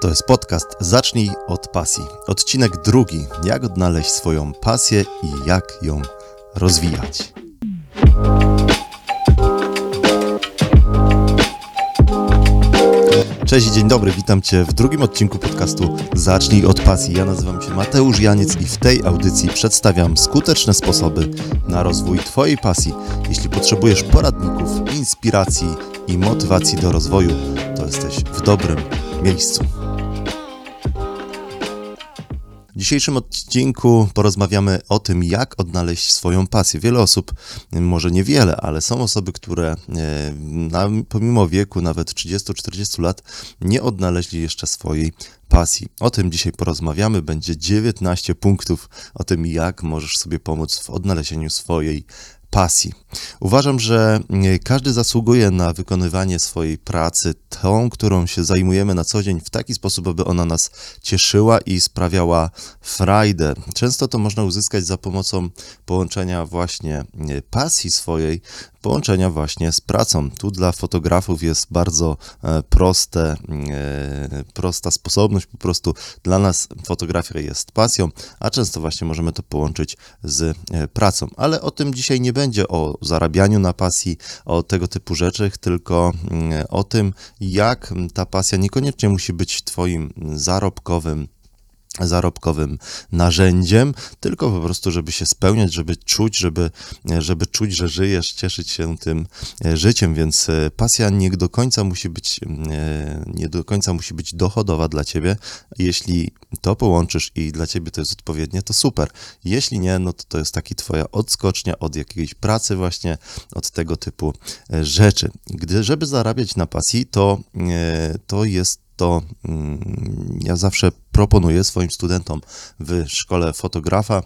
To jest podcast Zacznij od pasji. Odcinek drugi. Jak odnaleźć swoją pasję i jak ją rozwijać. Cześć dzień dobry, witam Cię w drugim odcinku podcastu Zacznij od pasji. Ja nazywam się Mateusz Janiec i w tej audycji przedstawiam skuteczne sposoby na rozwój Twojej pasji. Jeśli potrzebujesz poradników, inspiracji i motywacji do rozwoju, to jesteś w dobrym miejscu. W dzisiejszym odcinku porozmawiamy o tym, jak odnaleźć swoją pasję. Wiele osób, może niewiele, ale są osoby, które e, pomimo wieku nawet 30-40 lat nie odnaleźli jeszcze swojej pasji. O tym dzisiaj porozmawiamy. Będzie 19 punktów o tym, jak możesz sobie pomóc w odnalezieniu swojej pasji. Uważam, że mm, każdy zasługuje na wykonywanie swojej pracy, tą, którą się zajmujemy na co dzień, w taki sposób, aby ona nas cieszyła i sprawiała frajdę. Często to można uzyskać za pomocą połączenia właśnie mm, pasji swojej połączenia właśnie z pracą. Tu dla fotografów jest bardzo e, proste, e, prosta sposobność, po prostu dla nas fotografia jest pasją, a często właśnie możemy to połączyć z e, pracą. Ale o tym dzisiaj nie będzie, o zarabianiu na pasji, o tego typu rzeczach, tylko mm, o tym, jak ta pasja niekoniecznie musi być Twoim zarobkowym zarobkowym narzędziem, tylko po prostu, żeby się spełniać, żeby czuć, żeby, żeby czuć, że żyjesz, cieszyć się tym e, życiem, więc e, pasja nie do końca musi być, e, nie do końca musi być dochodowa dla ciebie. Jeśli to połączysz i dla ciebie to jest odpowiednie, to super. Jeśli nie, no to to jest taki twoja odskocznia od jakiejś pracy właśnie, od tego typu rzeczy. Gdy, żeby zarabiać na pasji, to, to jest to mm, ja zawsze proponuję swoim studentom w szkole fotografa,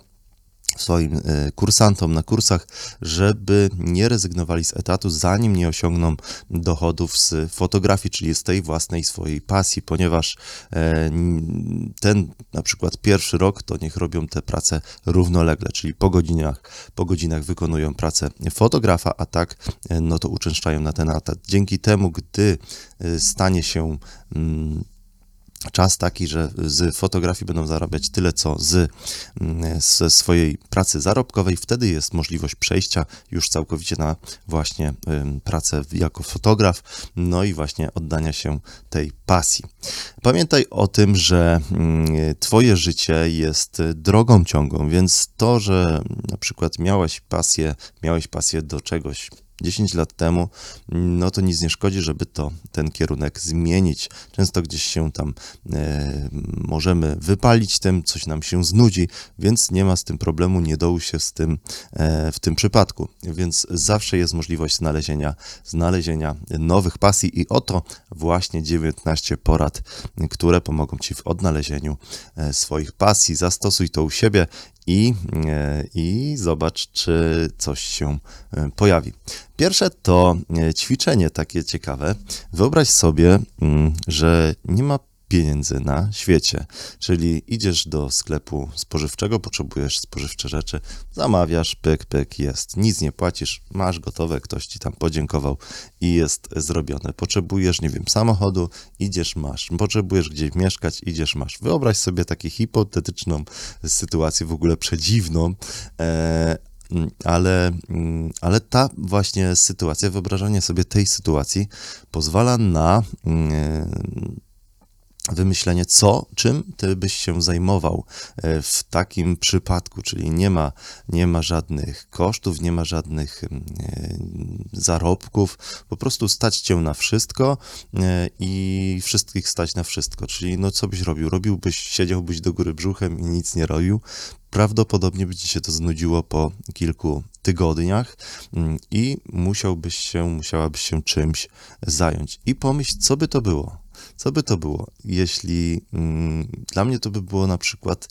swoim e, kursantom na kursach, żeby nie rezygnowali z etatu, zanim nie osiągną dochodów z fotografii, czyli z tej własnej swojej pasji, ponieważ e, ten na przykład pierwszy rok to niech robią te prace równolegle, czyli po godzinach, po godzinach wykonują pracę fotografa, a tak e, no to uczęszczają na ten etat. Dzięki temu, gdy stanie się mm, czas taki, że z fotografii będą zarabiać tyle, co z, mm, ze swojej pracy zarobkowej, wtedy jest możliwość przejścia już całkowicie na właśnie pracę jako fotograf, no i właśnie oddania się tej pasji. Pamiętaj o tym, że mm, Twoje życie jest drogą ciągłą, więc to, że na przykład miałeś pasję, miałeś pasję do czegoś 10 lat temu, no to nic nie szkodzi, żeby to ten kierunek zmienić. Często gdzieś się tam e, możemy wypalić tym, coś nam się znudzi, więc nie ma z tym problemu, nie dołu się z tym e, w tym przypadku. Więc zawsze jest możliwość znalezienia, znalezienia nowych pasji i oto właśnie 19 porad, które pomogą Ci w odnalezieniu e, swoich pasji. Zastosuj to u siebie i, e, i zobacz, czy coś się e, pojawi. Pierwsze to e, ćwiczenie takie ciekawe. Wyobraź sobie, mm, że nie ma pieniędzy na świecie. Czyli idziesz do sklepu spożywczego, potrzebujesz spożywcze rzeczy, zamawiasz, pyk, pyk, jest. Nic nie płacisz, masz gotowe, ktoś ci tam podziękował i jest zrobione. Potrzebujesz, nie wiem, samochodu, idziesz, masz. Potrzebujesz gdzieś mieszkać, idziesz, masz. Wyobraź sobie taką hipotetyczną sytuację, w ogóle przedziwną, e, ale, mm, ale ta właśnie sytuacja, wyobrażanie sobie tej sytuacji pozwala na mm, wymyślenie, co, czym ty byś się zajmował e, w takim przypadku, czyli nie ma, nie ma żadnych kosztów, nie ma żadnych mm, e, zarobków, po prostu stać cię na wszystko e, i wszystkich stać na wszystko, czyli no co byś robił? Robiłbyś, siedziałbyś do góry brzuchem i nic nie robił, prawdopodobnie by ci się to znudziło po kilku tygodniach mm, i musiałbyś się, musiałabyś się czymś zająć. I pomyśl, co by to było? Co by to było, jeśli mm, dla mnie to by było na przykład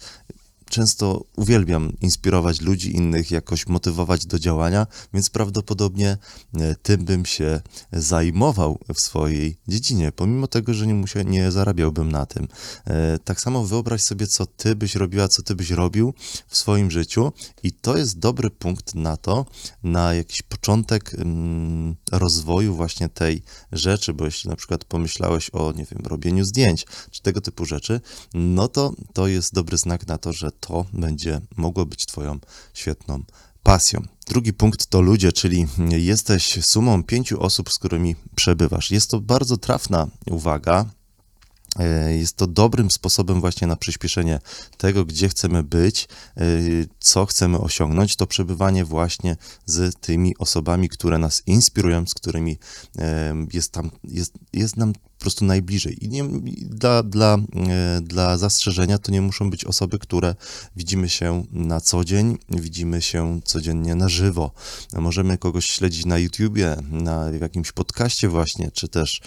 często uwielbiam inspirować ludzi innych, jakoś motywować do działania, więc prawdopodobnie e, tym bym się zajmował w swojej dziedzinie, pomimo tego, że nie, musia, nie zarabiałbym na tym. E, tak samo wyobraź sobie, co ty byś robiła, co ty byś robił w swoim życiu i to jest dobry punkt na to, na jakiś początek mm, rozwoju właśnie tej rzeczy, bo jeśli na przykład pomyślałeś o, nie wiem, robieniu zdjęć, czy tego typu rzeczy, no to to jest dobry znak na to, że to będzie mogło być Twoją świetną pasją. Drugi punkt to ludzie, czyli jesteś sumą pięciu osób, z którymi przebywasz. Jest to bardzo trafna uwaga, E, jest to dobrym sposobem właśnie na przyspieszenie tego, gdzie chcemy być, e, co chcemy osiągnąć, to przebywanie właśnie z tymi osobami, które nas inspirują, z którymi e, jest, tam, jest, jest nam prostu najbliżej. I nie, dla, dla, e, dla zastrzeżenia to nie muszą być osoby, które widzimy się na co dzień, widzimy się codziennie na żywo. Możemy kogoś śledzić na YouTubie, na jakimś podcaście właśnie, czy też,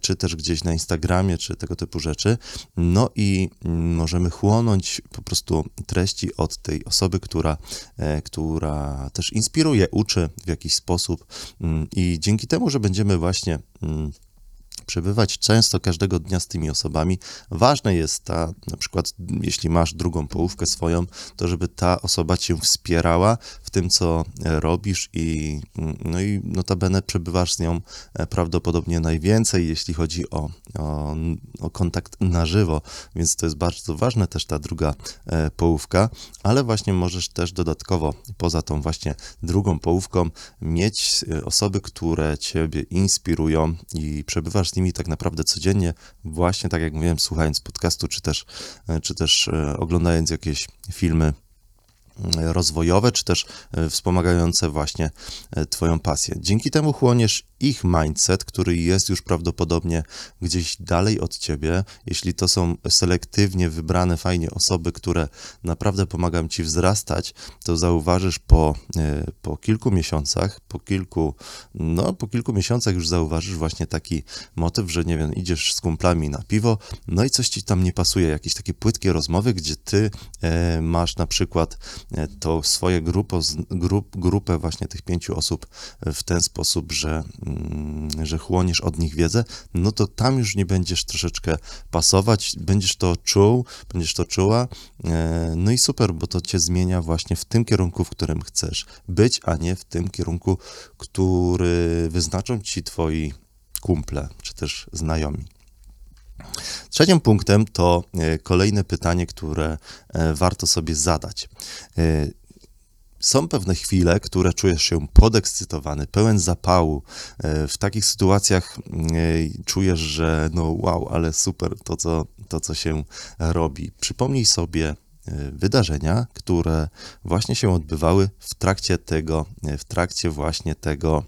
czy też gdzieś na Instagramie, czy tego typu rzeczy. No i możemy chłonąć po prostu treści od tej osoby, która, e, która też inspiruje, uczy w jakiś sposób mm, i dzięki temu, że będziemy właśnie mm, przebywać często każdego dnia z tymi osobami. Ważne jest ta, na przykład, jeśli masz drugą połówkę swoją, to żeby ta osoba cię wspierała w tym, co robisz i no i notabene przebywasz z nią e, prawdopodobnie najwięcej, jeśli chodzi o, o, o kontakt na żywo, więc to jest bardzo ważne też ta druga e, połówka, ale właśnie możesz też dodatkowo, poza tą właśnie drugą połówką, mieć e, osoby, które ciebie inspirują i przebywasz z nimi tak naprawdę codziennie, właśnie tak jak mówiłem, słuchając podcastu, czy też, e, czy też e, oglądając jakieś filmy e, rozwojowe, czy też wspomagające właśnie Twoją pasję. Dzięki temu chłoniesz ich mindset, który jest już prawdopodobnie gdzieś dalej od ciebie, jeśli to są selektywnie wybrane fajnie osoby, które naprawdę pomagają ci wzrastać, to zauważysz po, e, po kilku miesiącach, po kilku, no po kilku miesiącach już zauważysz właśnie taki motyw, że nie wiem, idziesz z kumplami na piwo, no i coś ci tam nie pasuje, jakieś takie płytkie rozmowy, gdzie ty e, masz na przykład e, to swoje grupo, grup, grupę właśnie tych pięciu osób w ten sposób, że Mm, że chłoniesz od nich wiedzę, no to tam już nie będziesz troszeczkę pasować, będziesz to czuł, będziesz to czuła, e, no i super, bo to cię zmienia właśnie w tym kierunku, w którym chcesz być, a nie w tym kierunku, który wyznaczą ci twoi kumple, czy też znajomi. Trzecim punktem to e, kolejne pytanie, które e, warto sobie zadać są pewne chwile, które czujesz się podekscytowany, pełen zapału. E, w takich sytuacjach e, czujesz, że no wow, ale super to, co, to, co się robi. Przypomnij sobie E, wydarzenia, które właśnie się odbywały w trakcie tego, e, w trakcie właśnie tego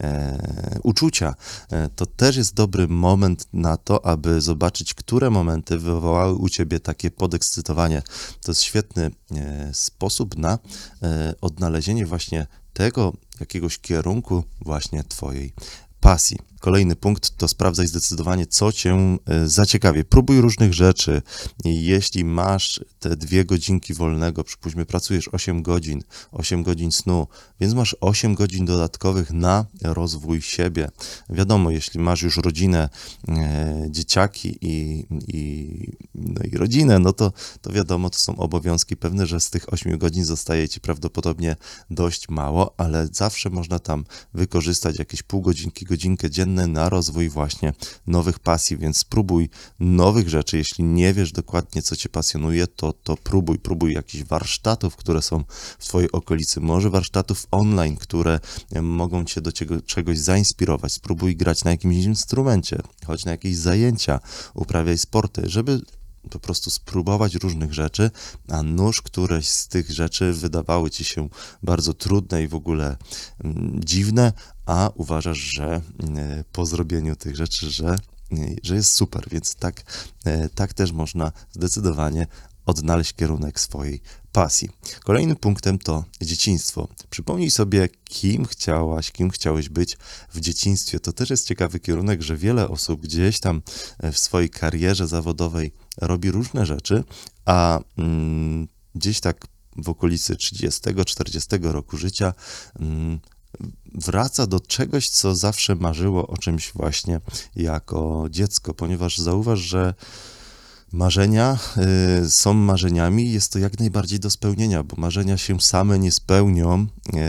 e, uczucia. E, to też jest dobry moment na to, aby zobaczyć, które momenty wywołały u ciebie takie podekscytowanie. To jest świetny e, sposób na e, odnalezienie właśnie tego jakiegoś kierunku właśnie twojej pasji. Kolejny punkt to sprawdzaj zdecydowanie, co cię e, zaciekawi. Próbuj różnych rzeczy. Jeśli masz te dwie godzinki wolnego, przypuśćmy, pracujesz 8 godzin, 8 godzin snu, więc masz 8 godzin dodatkowych na rozwój siebie. Wiadomo, jeśli masz już rodzinę, e, dzieciaki i, i, no i rodzinę, no to, to wiadomo, to są obowiązki pewne, że z tych 8 godzin zostaje ci prawdopodobnie dość mało, ale zawsze można tam wykorzystać jakieś pół godzinki, godzinkę dziennie na rozwój właśnie nowych pasji, więc spróbuj nowych rzeczy. Jeśli nie wiesz dokładnie, co cię pasjonuje, to, to próbuj, próbuj jakichś warsztatów, które są w twojej okolicy, może warsztatów online, które mogą cię do czegoś zainspirować. Spróbuj grać na jakimś instrumencie, chodź na jakieś zajęcia, uprawiaj sporty, żeby po prostu spróbować różnych rzeczy, a nóż któreś z tych rzeczy wydawały ci się bardzo trudne i w ogóle mm, dziwne, a uważasz, że mm, po zrobieniu tych rzeczy, że, mm, że jest super, więc tak, e, tak też można zdecydowanie odnaleźć kierunek swojej pasji. Kolejnym punktem to dzieciństwo. Przypomnij sobie, kim chciałaś, kim chciałeś być w dzieciństwie. To też jest ciekawy kierunek, że wiele osób gdzieś tam e, w swojej karierze zawodowej robi różne rzeczy, a mm, gdzieś tak w okolicy 30-40 roku życia mm, wraca do czegoś, co zawsze marzyło o czymś właśnie jako dziecko, ponieważ zauważ, że Marzenia y, są marzeniami, jest to jak najbardziej do spełnienia, bo marzenia się same nie spełnią.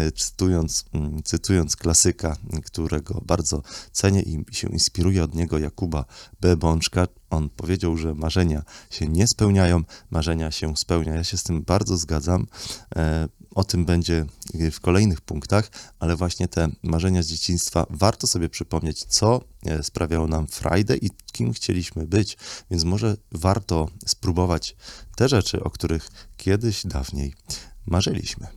Y, cytując, y, cytując klasyka, którego bardzo cenię i się inspiruję od niego, Jakuba B. Bączka, on powiedział, że marzenia się nie spełniają, marzenia się spełnia. Ja się z tym bardzo zgadzam. O tym będzie w kolejnych punktach, ale właśnie te marzenia z dzieciństwa warto sobie przypomnieć, co e, sprawiało nam frajdę i kim chcieliśmy być, więc może warto spróbować te rzeczy, o których kiedyś dawniej marzyliśmy.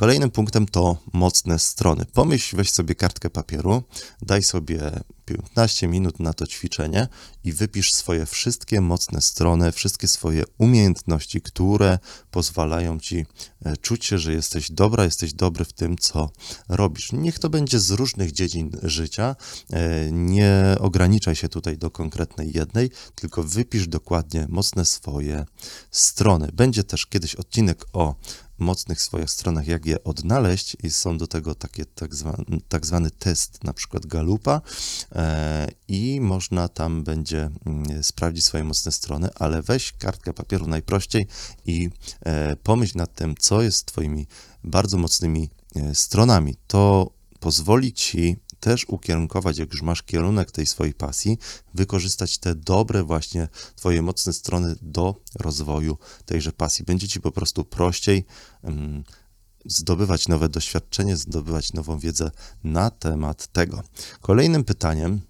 Kolejnym punktem to mocne strony. Pomyśl, weź sobie kartkę papieru, daj sobie 15 minut na to ćwiczenie i wypisz swoje wszystkie mocne strony, wszystkie swoje umiejętności, które pozwalają ci e, czuć się, że jesteś dobra, jesteś dobry w tym, co robisz. Niech to będzie z różnych dziedzin życia. E, nie ograniczaj się tutaj do konkretnej jednej, tylko wypisz dokładnie mocne swoje strony. Będzie też kiedyś odcinek o mocnych swoich stronach, jak je odnaleźć i są do tego takie tak zwany, tak zwany test, na przykład Galupa e, i można tam będzie mm, sprawdzić swoje mocne strony, ale weź kartkę papieru najprościej i e, pomyśl nad tym, co jest twoimi bardzo mocnymi e, stronami. To pozwoli ci też ukierunkować, jak już masz kierunek tej swojej pasji, wykorzystać te dobre właśnie twoje mocne strony do rozwoju tejże pasji. Będzie ci po prostu prościej zdobywać nowe doświadczenie, zdobywać nową wiedzę na temat tego. Kolejnym pytaniem,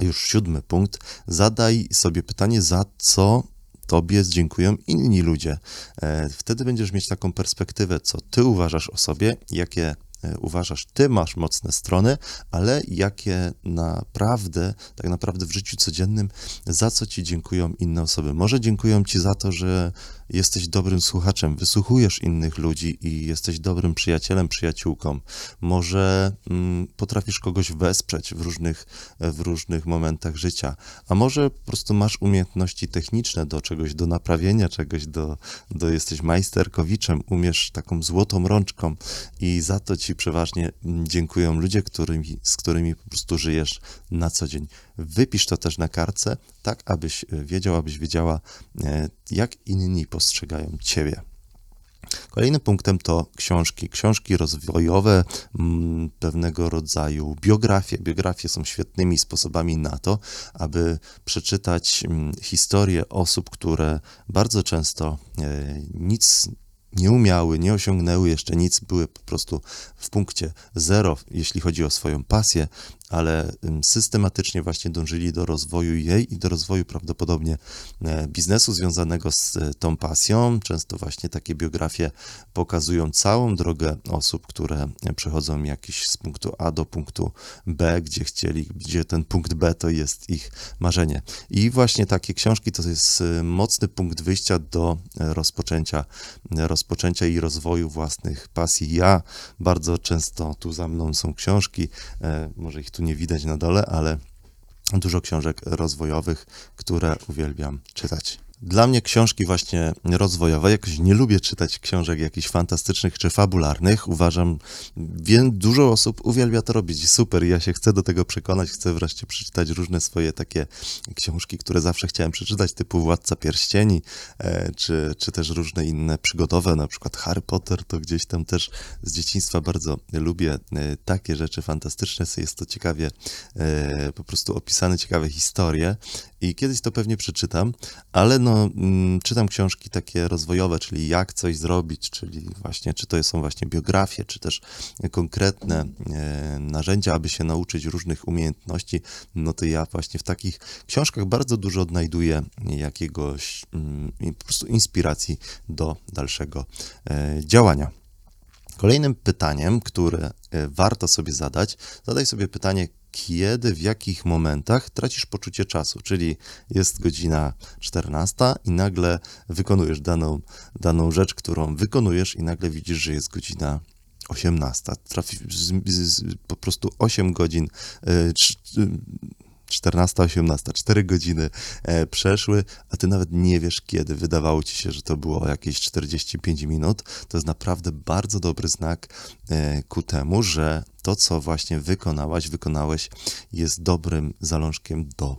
już siódmy punkt, zadaj sobie pytanie, za co Tobie dziękują inni ludzie. E, wtedy będziesz mieć taką perspektywę, co Ty uważasz o sobie, jakie uważasz, ty masz mocne strony, ale jakie naprawdę, tak naprawdę w życiu codziennym, za co ci dziękują inne osoby. Może dziękują ci za to, że jesteś dobrym słuchaczem, wysłuchujesz innych ludzi i jesteś dobrym przyjacielem, przyjaciółką. Może mm, potrafisz kogoś wesprzeć w różnych, w różnych momentach życia, a może po prostu masz umiejętności techniczne do czegoś, do naprawienia czegoś, do, do jesteś majsterkowiczem, umiesz taką złotą rączką i za to ci przeważnie dziękują ludzie, którymi, z którymi po prostu żyjesz na co dzień. Wypisz to też na kartce, tak abyś wiedział, abyś wiedziała, e, jak inni postrzegają Ciebie. Kolejnym punktem to książki. Książki rozwojowe, mm, pewnego rodzaju biografie. Biografie są świetnymi sposobami na to, aby przeczytać mm, historię osób, które bardzo często e, nic nie umiały, nie osiągnęły jeszcze nic, były po prostu w punkcie zero, jeśli chodzi o swoją pasję, ale systematycznie właśnie dążyli do rozwoju jej i do rozwoju prawdopodobnie e, biznesu związanego z e, tą pasją. Często właśnie takie biografie pokazują całą drogę osób, które przechodzą jakiś z punktu A do punktu B, gdzie chcieli, gdzie ten punkt B to jest ich marzenie. I właśnie takie książki to jest e, mocny punkt wyjścia do rozpoczęcia, rozpoczęcia i rozwoju własnych pasji. Ja bardzo często tu za mną są książki, może ich tu tu nie widać na dole, ale dużo książek rozwojowych, które uwielbiam czytać. Dla mnie książki właśnie rozwojowe, jakoś nie lubię czytać książek jakichś fantastycznych czy fabularnych. Uważam, wiem, dużo osób uwielbia to robić. Super, ja się chcę do tego przekonać, chcę wreszcie przeczytać różne swoje takie książki, które zawsze chciałem przeczytać, typu Władca Pierścieni, e, czy, czy też różne inne przygodowe, na przykład Harry Potter, to gdzieś tam też z dzieciństwa bardzo lubię e, takie rzeczy fantastyczne, jest to ciekawie e, po prostu opisane, ciekawe historie i kiedyś to pewnie przeczytam, ale no, mm, czytam książki takie rozwojowe, czyli jak coś zrobić, czyli właśnie, czy to są właśnie biografie, czy też konkretne e, narzędzia, aby się nauczyć różnych umiejętności, no to ja właśnie w takich książkach bardzo dużo odnajduję jakiegoś mm, po prostu inspiracji do dalszego e, działania. Kolejnym pytaniem, które e, warto sobie zadać, zadaj sobie pytanie, kiedy, w jakich momentach tracisz poczucie czasu, czyli jest godzina 14 i nagle wykonujesz daną, daną rzecz, którą wykonujesz i nagle widzisz, że jest godzina 18. Trafi, z, z, po prostu 8 godzin, y, 14, 18, 4 godziny e, przeszły, a ty nawet nie wiesz kiedy. Wydawało ci się, że to było jakieś 45 minut. To jest naprawdę bardzo dobry znak e, ku temu, że to, co właśnie wykonałaś, wykonałeś, jest dobrym zalążkiem do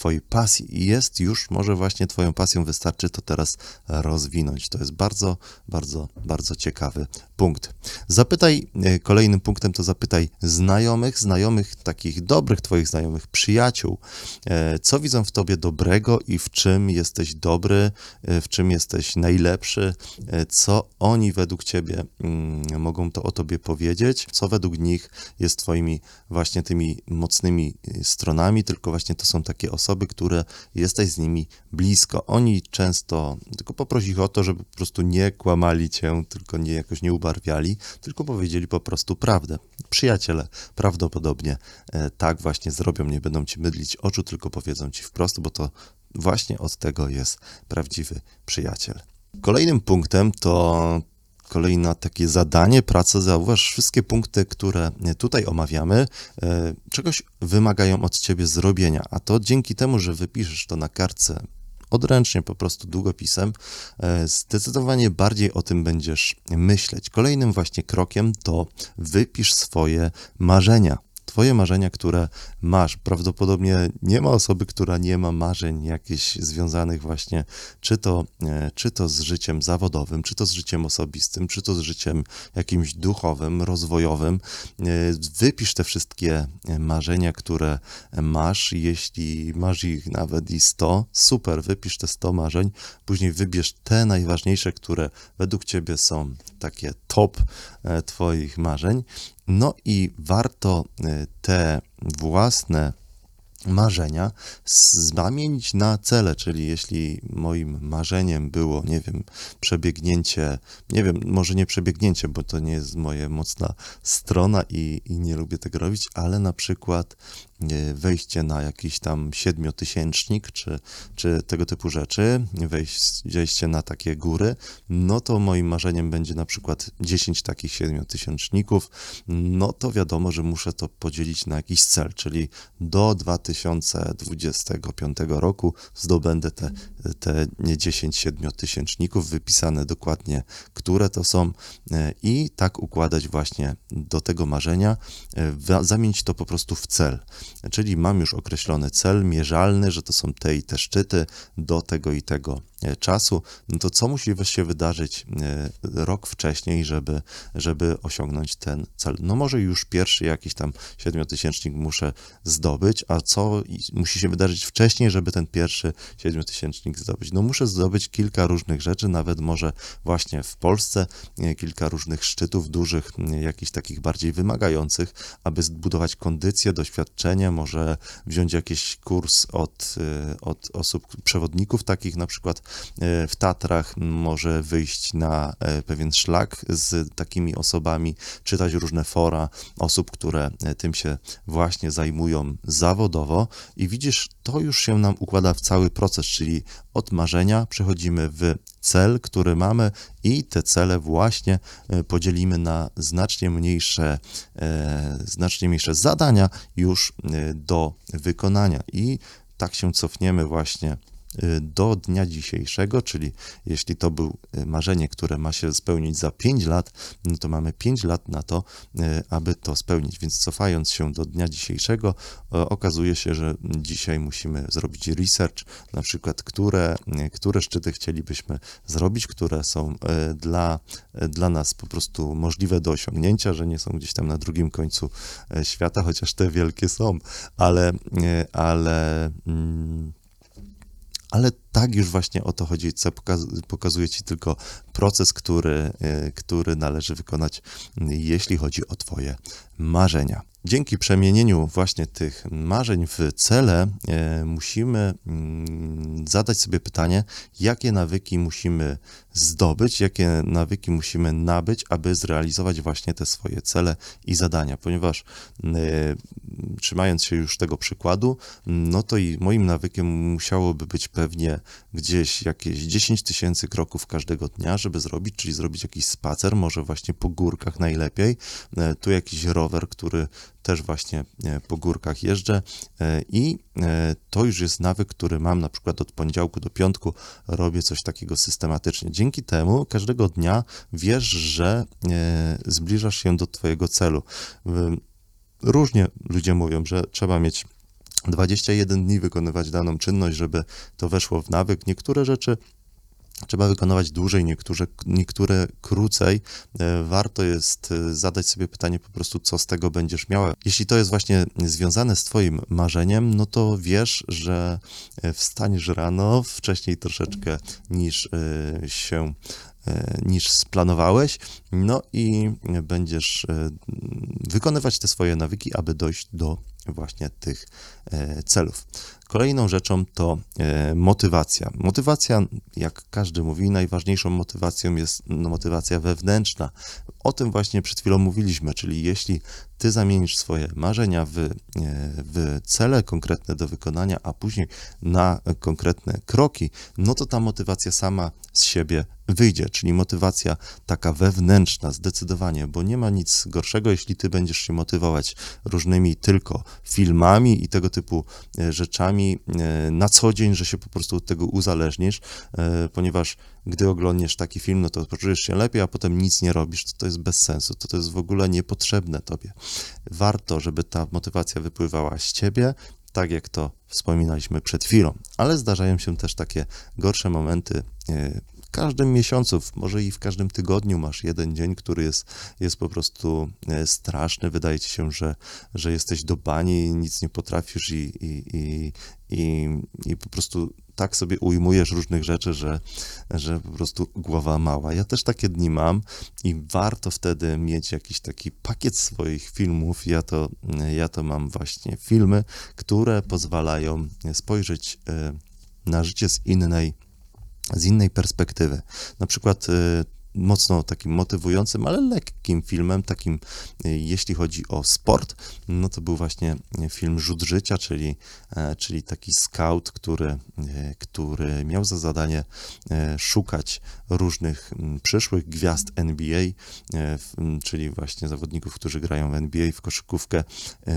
Twojej pasji i jest już, może właśnie Twoją pasją wystarczy to teraz rozwinąć. To jest bardzo, bardzo, bardzo ciekawy punkt. Zapytaj, e, kolejnym punktem to zapytaj znajomych, znajomych, takich dobrych Twoich znajomych, przyjaciół, e, co widzą w Tobie dobrego i w czym jesteś dobry, e, w czym jesteś najlepszy, co oni według Ciebie mm, mogą to o Tobie powiedzieć, co według nich jest Twoimi właśnie tymi mocnymi stronami, tylko właśnie to są takie osoby, osoby, które jesteś z nimi blisko. Oni często, tylko poproś ich o to, żeby po prostu nie kłamali cię, tylko nie jakoś nie ubarwiali, tylko powiedzieli po prostu prawdę. Przyjaciele prawdopodobnie e, tak właśnie zrobią, nie będą ci mydlić oczu, tylko powiedzą ci wprost, bo to właśnie od tego jest prawdziwy przyjaciel. Kolejnym punktem to kolejne takie zadanie, praca, zauważ, wszystkie punkty, które tutaj omawiamy, e, czegoś wymagają od ciebie zrobienia, a to dzięki temu, że wypiszesz to na kartce odręcznie, po prostu długopisem, e, zdecydowanie bardziej o tym będziesz myśleć. Kolejnym właśnie krokiem to wypisz swoje marzenia. Twoje marzenia, które masz. Prawdopodobnie nie ma osoby, która nie ma marzeń jakichś związanych właśnie, czy to, e, czy to z życiem zawodowym, czy to z życiem osobistym, czy to z życiem jakimś duchowym, rozwojowym. E, wypisz te wszystkie e, marzenia, które masz. Jeśli masz ich nawet i 100, super, wypisz te 100 marzeń. Później wybierz te najważniejsze, które według ciebie są takie top Twoich marzeń no i warto y, te własne marzenia zamienić na cele, czyli jeśli moim marzeniem było, nie wiem, przebiegnięcie, nie wiem, może nie przebiegnięcie, bo to nie jest moja mocna strona i, i nie lubię tego robić, ale na przykład wejście na jakiś tam siedmiotysięcznik, czy, czy tego typu rzeczy, wejście na takie góry, no to moim marzeniem będzie na przykład 10 takich siedmiotysięczników, no to wiadomo, że muszę to podzielić na jakiś cel, czyli do 2025 roku zdobędę te, te 10 siedmiotysięczników, wypisane dokładnie, które to są e, i tak układać właśnie do tego marzenia, e, zamienić to po prostu w cel. Czyli mam już określony cel mierzalny, że to są te i te szczyty do tego i tego czasu, no to co musi się wydarzyć e, rok wcześniej, żeby, żeby osiągnąć ten cel? No może już pierwszy jakiś tam siedmiotysięcznik muszę zdobyć, a co musi się wydarzyć wcześniej, żeby ten pierwszy siedmiotysięcznik zdobyć? No muszę zdobyć kilka różnych rzeczy, nawet może właśnie w Polsce e, kilka różnych szczytów dużych, jakichś takich bardziej wymagających, aby zbudować kondycję, doświadczenie, może wziąć jakiś kurs od, od osób, przewodników takich na przykład E, w Tatrach może wyjść na e, pewien szlak z takimi osobami, czytać różne fora osób, które e, tym się właśnie zajmują zawodowo. I widzisz, to już się nam układa w cały proces, czyli od marzenia przechodzimy w cel, który mamy i te cele właśnie podzielimy na znacznie mniejsze, znacznie mniejsze zadania już do wykonania. I tak się cofniemy właśnie do dnia dzisiejszego, czyli jeśli to był y, marzenie, które ma się spełnić za 5 lat, no to mamy 5 lat na to, y, aby to spełnić. Więc cofając się do dnia dzisiejszego, okazuje się, że dzisiaj musimy zrobić research, na przykład, które, które szczyty chcielibyśmy zrobić, które są dla, dla nas po prostu możliwe do osiągnięcia, że nie są gdzieś tam na drugim końcu świata, chociaż te wielkie są, ale, ale mm, ale tak już właśnie o to chodzi, co pokazuje ci tylko proces, który, y, który należy wykonać, jeśli chodzi o Twoje marzenia. Dzięki przemienieniu właśnie tych marzeń w cele, e, musimy mm, zadać sobie pytanie, jakie nawyki musimy zdobyć, jakie nawyki musimy nabyć, aby zrealizować właśnie te swoje cele i zadania, ponieważ e, trzymając się już tego przykładu, no to i moim nawykiem musiałoby być pewnie gdzieś jakieś 10 tysięcy kroków każdego dnia, żeby zrobić, czyli zrobić jakiś spacer, może właśnie po górkach najlepiej, e, tu jakiś rower, który też właśnie e, po górkach jeżdżę i to już jest nawyk, który mam na przykład od poniedziałku do piątku, robię coś takiego systematycznie. Dzięki temu każdego dnia wiesz, że zbliżasz się do twojego celu. Różnie ludzie mówią, że trzeba mieć 21 dni wykonywać daną czynność, żeby to weszło w nawyk. Niektóre rzeczy trzeba wykonywać dłużej, niektóre, niektóre krócej. E, warto jest e, zadać sobie pytanie po prostu, co z tego będziesz miała. Jeśli to jest właśnie związane z Twoim marzeniem, no to wiesz, że e, wstaniesz rano wcześniej troszeczkę niż się niż splanowałeś, no i będziesz wykonywać te swoje nawyki, aby dojść do właśnie tych celów. Kolejną rzeczą to e, motywacja. Motywacja, jak każdy mówi, najważniejszą motywacją jest no, motywacja wewnętrzna. O tym właśnie przed chwilą mówiliśmy, czyli jeśli ty zamienisz swoje marzenia w, e, w cele konkretne do wykonania, a później na konkretne kroki, no to ta motywacja sama z siebie wyjdzie, czyli motywacja taka wewnętrzna, zdecydowanie, bo nie ma nic gorszego, jeśli ty będziesz się motywować różnymi tylko filmami i tego typu e, rzeczami e, na co dzień, że się po prostu od tego uzależnisz, ponieważ gdy oglądniesz taki film, no to poczujesz się lepiej, a potem nic nie robisz, to to jest bez sensu, to to jest w ogóle niepotrzebne tobie. Warto, żeby ta motywacja wypływała z ciebie, tak jak to wspominaliśmy przed chwilą, ale zdarzają się też takie gorsze momenty. W każdym miesiącu, może i w każdym tygodniu masz jeden dzień, który jest, jest po prostu e, straszny. Wydaje ci się, że, że jesteś do bani, nic nie potrafisz i, i, i, i, i po prostu tak sobie ujmujesz różnych rzeczy, że, że po prostu głowa mała. Ja też takie dni mam i warto wtedy mieć jakiś taki pakiet swoich filmów. Ja to, ja to mam właśnie filmy, które pozwalają spojrzeć e, na życie z innej z innej perspektywy. Na przykład e, mocno takim motywującym, ale lekkim filmem, takim y, jeśli chodzi o sport, no to był właśnie film Rzut Życia, czyli, e, czyli taki scout, który, e, który miał za zadanie szukać różnych przyszłych gwiazd NBA, czyli właśnie zawodników, którzy grają w NBA, w koszykówkę,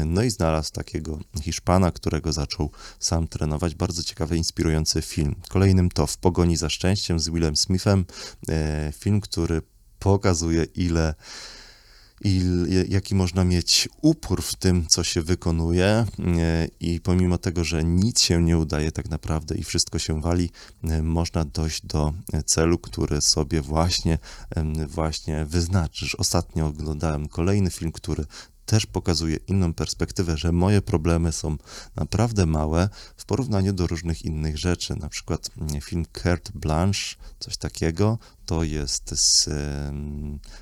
no i znalazł takiego Hiszpana, którego zaczął sam trenować. Bardzo ciekawy, inspirujący film. Kolejnym to W pogoni za szczęściem z Willem Smithem, film, który pokazuje, ile, ile, jaki można mieć upór w tym, co się wykonuje, e, i pomimo tego, że nic się nie udaje tak naprawdę i wszystko się wali, e, można dojść do celu, który sobie właśnie, właśnie wyznaczysz. Ostatnio oglądałem kolejny film, który też pokazuje inną perspektywę, że moje problemy są naprawdę małe w porównaniu do różnych innych rzeczy. Na przykład mm, film Carte Blanche, coś takiego, to jest z,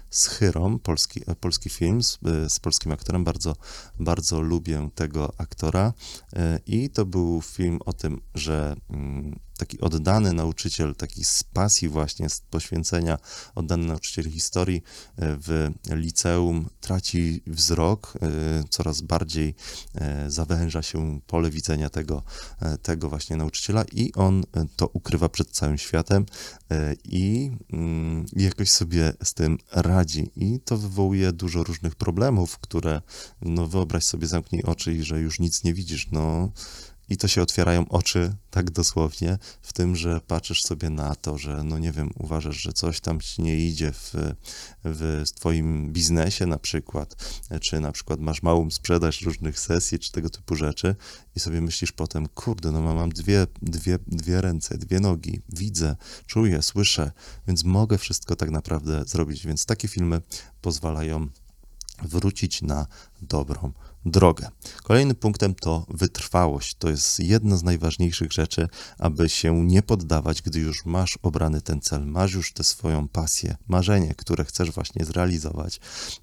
z Chyrą, polski, polski film z, z, polskim aktorem. Bardzo, bardzo lubię tego aktora. E, I to był film o tym, że mm, taki oddany nauczyciel, taki z pasji właśnie, z poświęcenia, oddany nauczyciel historii e, w liceum traci wzrok, e, coraz bardziej zawęża się pole widzenia tego, tego właśnie nauczyciela i on to ukrywa przed całym światem i Mm, jakoś sobie z tym radzi. I to wywołuje dużo różnych problemów, które, no wyobraź sobie, zamknij oczy i że już nic nie widzisz. No, i to się otwierają oczy, tak dosłownie, w tym, że patrzysz sobie na to, że, no nie wiem, uważasz, że coś tam ci nie idzie w, w twoim biznesie na przykład, czy na przykład masz małą sprzedaż różnych sesji, czy tego typu rzeczy i sobie myślisz potem, kurde, no mam dwie, dwie, dwie ręce, dwie nogi, widzę, czuję, słyszę, więc mogę wszystko tak naprawdę zrobić, więc takie filmy pozwalają wrócić na dobrą drogę. Kolejnym punktem to wytrwałość. To jest jedna z najważniejszych rzeczy, aby się nie poddawać, gdy już masz obrany ten cel, masz już tę swoją pasję, marzenie, które chcesz właśnie zrealizować,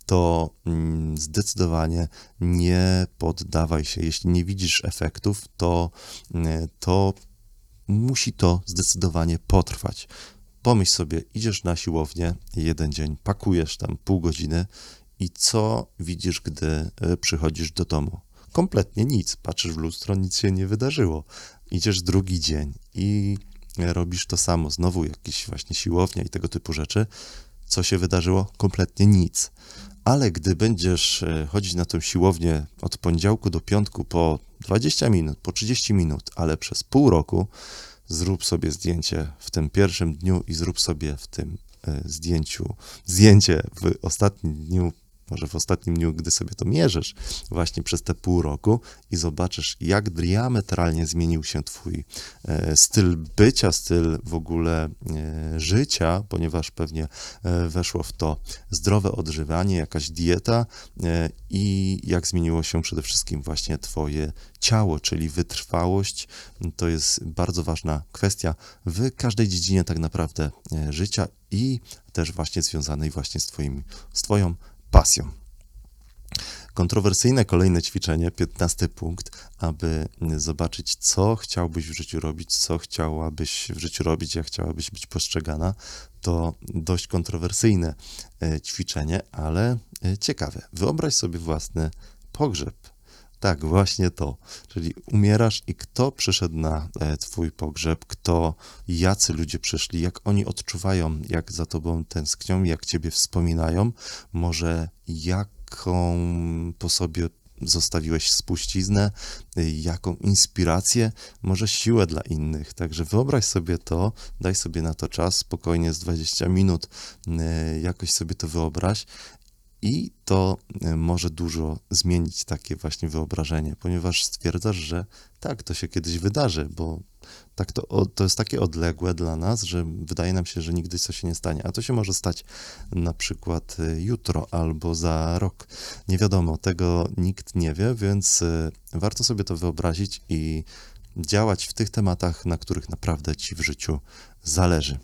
to mm, zdecydowanie nie poddawaj się. Jeśli nie widzisz efektów, to, mm, to musi to zdecydowanie potrwać. Pomyśl sobie, idziesz na siłownię jeden dzień, pakujesz tam pół godziny, i co widzisz, gdy e, przychodzisz do domu? Kompletnie nic. Patrzysz w lustro, nic się nie wydarzyło. Idziesz drugi dzień i robisz to samo. Znowu jakieś właśnie siłownia i tego typu rzeczy. Co się wydarzyło? Kompletnie nic. Ale gdy będziesz e, chodzić na tę siłownię od poniedziałku do piątku po 20 minut, po 30 minut, ale przez pół roku, zrób sobie zdjęcie w tym pierwszym dniu i zrób sobie w tym e, zdjęciu zdjęcie w ostatnim dniu może w ostatnim dniu, gdy sobie to mierzysz, właśnie przez te pół roku i zobaczysz, jak diametralnie zmienił się Twój e, styl bycia, styl w ogóle e, życia, ponieważ pewnie e, weszło w to zdrowe odżywianie, jakaś dieta i jak zmieniło się przede wszystkim właśnie Twoje ciało, czyli wytrwałość. To jest bardzo ważna kwestia w każdej dziedzinie tak naprawdę życia i też właśnie związanej właśnie z, twoim, z Twoją pasją. Kontrowersyjne kolejne ćwiczenie, 15 punkt, aby zobaczyć, co chciałbyś w życiu robić, co chciałabyś w życiu robić, jak chciałabyś być postrzegana, to dość kontrowersyjne e, ćwiczenie, ale e, ciekawe. Wyobraź sobie własny pogrzeb tak, właśnie to. Czyli umierasz i kto przyszedł na e, twój pogrzeb, kto, jacy ludzie przyszli, jak oni odczuwają, jak za tobą tęsknią, jak ciebie wspominają, może jaką po sobie zostawiłeś spuściznę, jaką inspirację, może siłę dla innych. Także wyobraź sobie to, daj sobie na to czas, spokojnie z 20 minut, e, jakoś sobie to wyobraź i to e, może dużo zmienić takie właśnie wyobrażenie, ponieważ stwierdzasz, że tak, to się kiedyś wydarzy, bo tak to, to jest takie odległe dla nas, że wydaje nam się, że nigdy coś się nie stanie, a to się może stać na przykład e, jutro albo za rok. Nie wiadomo, tego nikt nie wie, więc e, warto sobie to wyobrazić i działać w tych tematach, na których naprawdę ci w życiu zależy.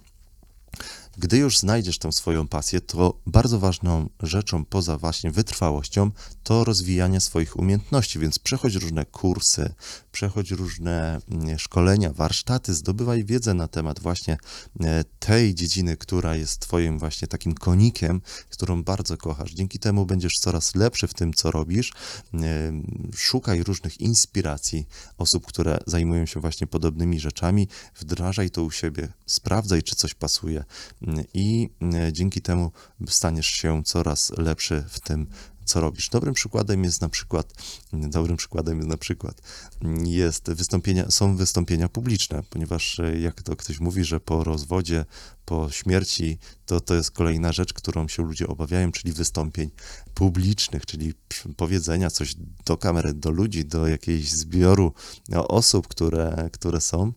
Gdy już znajdziesz tę swoją pasję, to bardzo ważną rzeczą poza właśnie wytrwałością to rozwijanie swoich umiejętności, więc przechodź różne kursy, przechodź różne mm, szkolenia, warsztaty, zdobywaj wiedzę na temat właśnie e, tej dziedziny, która jest twoim właśnie takim konikiem, którą bardzo kochasz. Dzięki temu będziesz coraz lepszy w tym, co robisz. E, szukaj różnych inspiracji osób, które zajmują się właśnie podobnymi rzeczami, wdrażaj to u siebie, sprawdzaj, czy coś pasuje i e, dzięki temu staniesz się coraz lepszy w tym, co robisz. Dobrym przykładem jest na przykład, dobrym przykładem jest na przykład, jest wystąpienia, są wystąpienia publiczne, ponieważ e, jak to ktoś mówi, że po rozwodzie, po śmierci, to to jest kolejna rzecz, którą się ludzie obawiają, czyli wystąpień publicznych, czyli powiedzenia coś do kamery, do ludzi, do jakiejś zbioru osób, które, które są.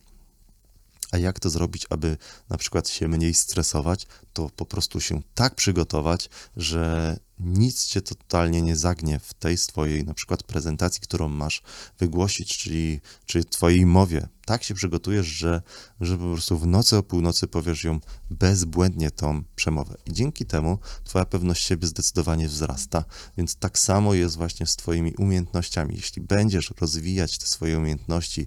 A jak to zrobić, aby na przykład się mniej stresować, to po prostu się tak przygotować, że nic cię totalnie nie zagnie w tej swojej na przykład prezentacji, którą masz wygłosić, czyli czy twojej mowie. Tak się przygotujesz, że, że po prostu w nocy o północy powiesz ją bezbłędnie tą przemowę. I dzięki temu twoja pewność siebie zdecydowanie wzrasta. Więc tak samo jest właśnie z twoimi umiejętnościami. Jeśli będziesz rozwijać te swoje umiejętności,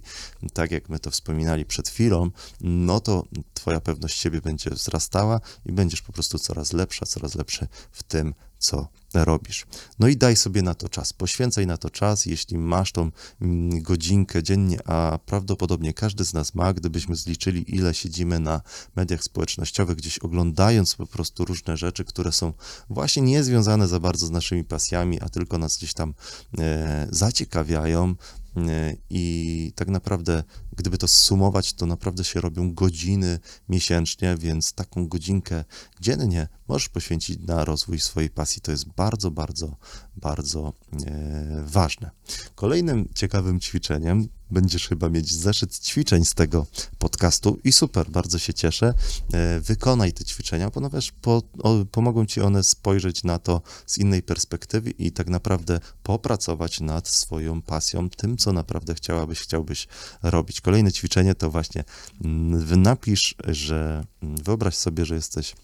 tak jak my to wspominali przed chwilą, no to twoja pewność siebie będzie wzrastała i będziesz po prostu coraz lepsza, coraz lepszy w tym, co robisz. No i daj sobie na to czas, poświęcaj na to czas, jeśli masz tą mm, godzinkę dziennie, a prawdopodobnie każdy z nas ma, gdybyśmy zliczyli, ile siedzimy na mediach społecznościowych, gdzieś oglądając po prostu różne rzeczy, które są właśnie niezwiązane za bardzo z naszymi pasjami, a tylko nas gdzieś tam e, zaciekawiają, e, i tak naprawdę, gdyby to sumować, to naprawdę się robią godziny miesięcznie, więc taką godzinkę dziennie możesz poświęcić na rozwój swojej pasji. To jest bardzo, bardzo, bardzo e, ważne. Kolejnym ciekawym ćwiczeniem będziesz chyba mieć zeszyt ćwiczeń z tego podcastu i super, bardzo się cieszę. E, wykonaj te ćwiczenia, ponieważ po, o, pomogą ci one spojrzeć na to z innej perspektywy i tak naprawdę popracować nad swoją pasją, tym, co naprawdę chciałabyś, chciałbyś robić. Kolejne ćwiczenie to właśnie mm, napisz, że mm, wyobraź sobie, że jesteś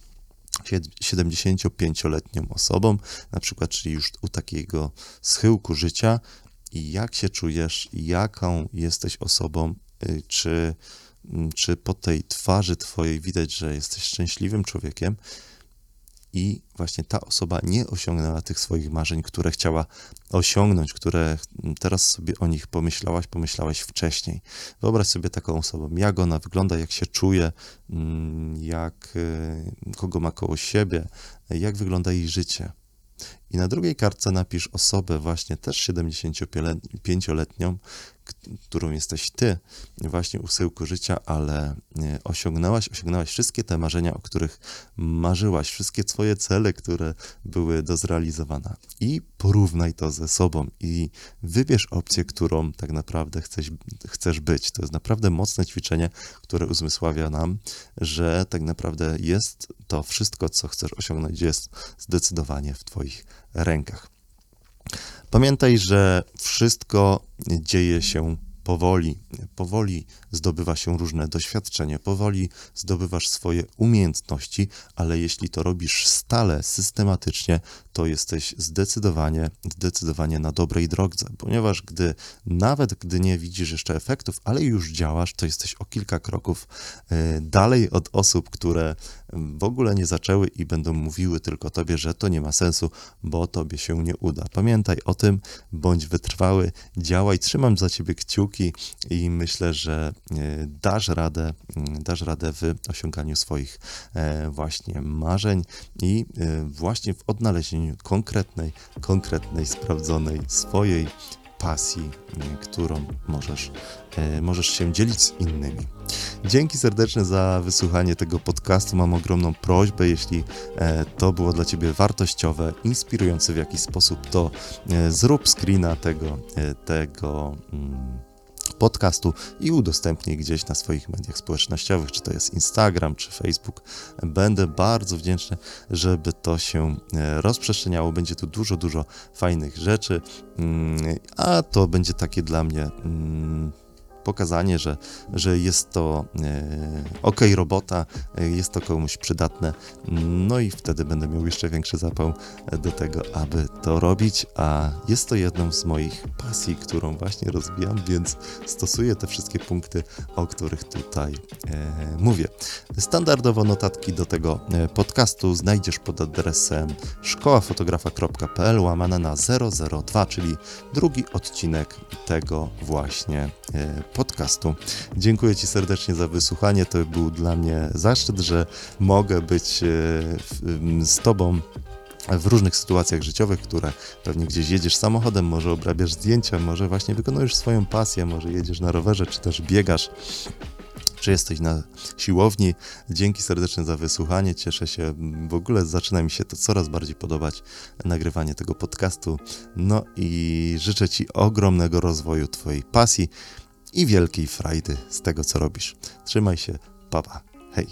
75-letnią osobą, na przykład, czyli już u takiego schyłku życia i jak się czujesz, jaką jesteś osobą, y, czy, mm, czy po tej twarzy twojej widać, że jesteś szczęśliwym człowiekiem, i właśnie ta osoba nie osiągnęła tych swoich marzeń, które chciała osiągnąć, które teraz sobie o nich pomyślałaś, pomyślałeś wcześniej. Wyobraź sobie taką osobę, jak ona wygląda, jak się czuje, mm, jak, y, kogo ma koło siebie, jak wygląda jej życie. I na drugiej kartce napisz osobę właśnie też 75-letnią, którą jesteś ty, właśnie u syłku życia, ale osiągnęłaś, osiągnęłaś wszystkie te marzenia, o których marzyłaś, wszystkie twoje cele, które były do zrealizowania. I porównaj to ze sobą i wybierz opcję, którą tak naprawdę chcesz, chcesz być. To jest naprawdę mocne ćwiczenie, które uzmysławia nam, że tak naprawdę jest to wszystko, co chcesz osiągnąć, jest zdecydowanie w twoich rękach. Pamiętaj, że wszystko dzieje się powoli. Powoli zdobywa się różne doświadczenie, powoli zdobywasz swoje umiejętności, ale jeśli to robisz stale, systematycznie, to jesteś zdecydowanie, zdecydowanie na dobrej drodze, ponieważ gdy nawet gdy nie widzisz jeszcze efektów, ale już działasz, to jesteś o kilka kroków e, dalej od osób, które w ogóle nie zaczęły i będą mówiły tylko tobie, że to nie ma sensu, bo tobie się nie uda. Pamiętaj o tym, bądź wytrwały, działaj, trzymam za ciebie kciuki i myślę, że dasz radę, mm, dasz radę w osiąganiu swoich e, właśnie marzeń i właśnie w odnalezieniu konkretnej, konkretnej, sprawdzonej swojej pasji, którą możesz, e, możesz się dzielić z innymi. Dzięki serdeczne za wysłuchanie tego podcastu. Mam ogromną prośbę, jeśli e, to było dla Ciebie wartościowe, inspirujące w jakiś sposób, to e, zrób screena tego, tego mm, podcastu i udostępnij gdzieś na swoich mediach społecznościowych, czy to jest Instagram, czy Facebook. Będę bardzo wdzięczny, żeby to się e, rozprzestrzeniało. Będzie tu dużo, dużo fajnych rzeczy, mm, a to będzie takie dla mnie mm, pokazanie, że, że jest to e, ok robota, e, jest to komuś przydatne, no i wtedy będę miał jeszcze większy zapał do tego, aby to robić, a jest to jedną z moich pasji, którą właśnie rozwijam, więc stosuję te wszystkie punkty, o których tutaj e, mówię. Standardowo notatki do tego e, podcastu znajdziesz pod adresem szkołafotografa.pl łamane na 002, czyli drugi odcinek tego właśnie e, podcastu. Dziękuję Ci serdecznie za wysłuchanie. To był dla mnie zaszczyt, że mogę być e, z Tobą w różnych sytuacjach życiowych, które pewnie gdzieś jedziesz samochodem, może obrabiasz zdjęcia, może właśnie wykonujesz swoją pasję, może jedziesz na rowerze, czy też biegasz czy jesteś na siłowni. Dzięki serdecznie za wysłuchanie. Cieszę się. W ogóle zaczyna mi się to coraz bardziej podobać, nagrywanie tego podcastu. No i życzę Ci ogromnego rozwoju Twojej pasji i wielkiej frajdy z tego, co robisz. Trzymaj się, papa. Hej.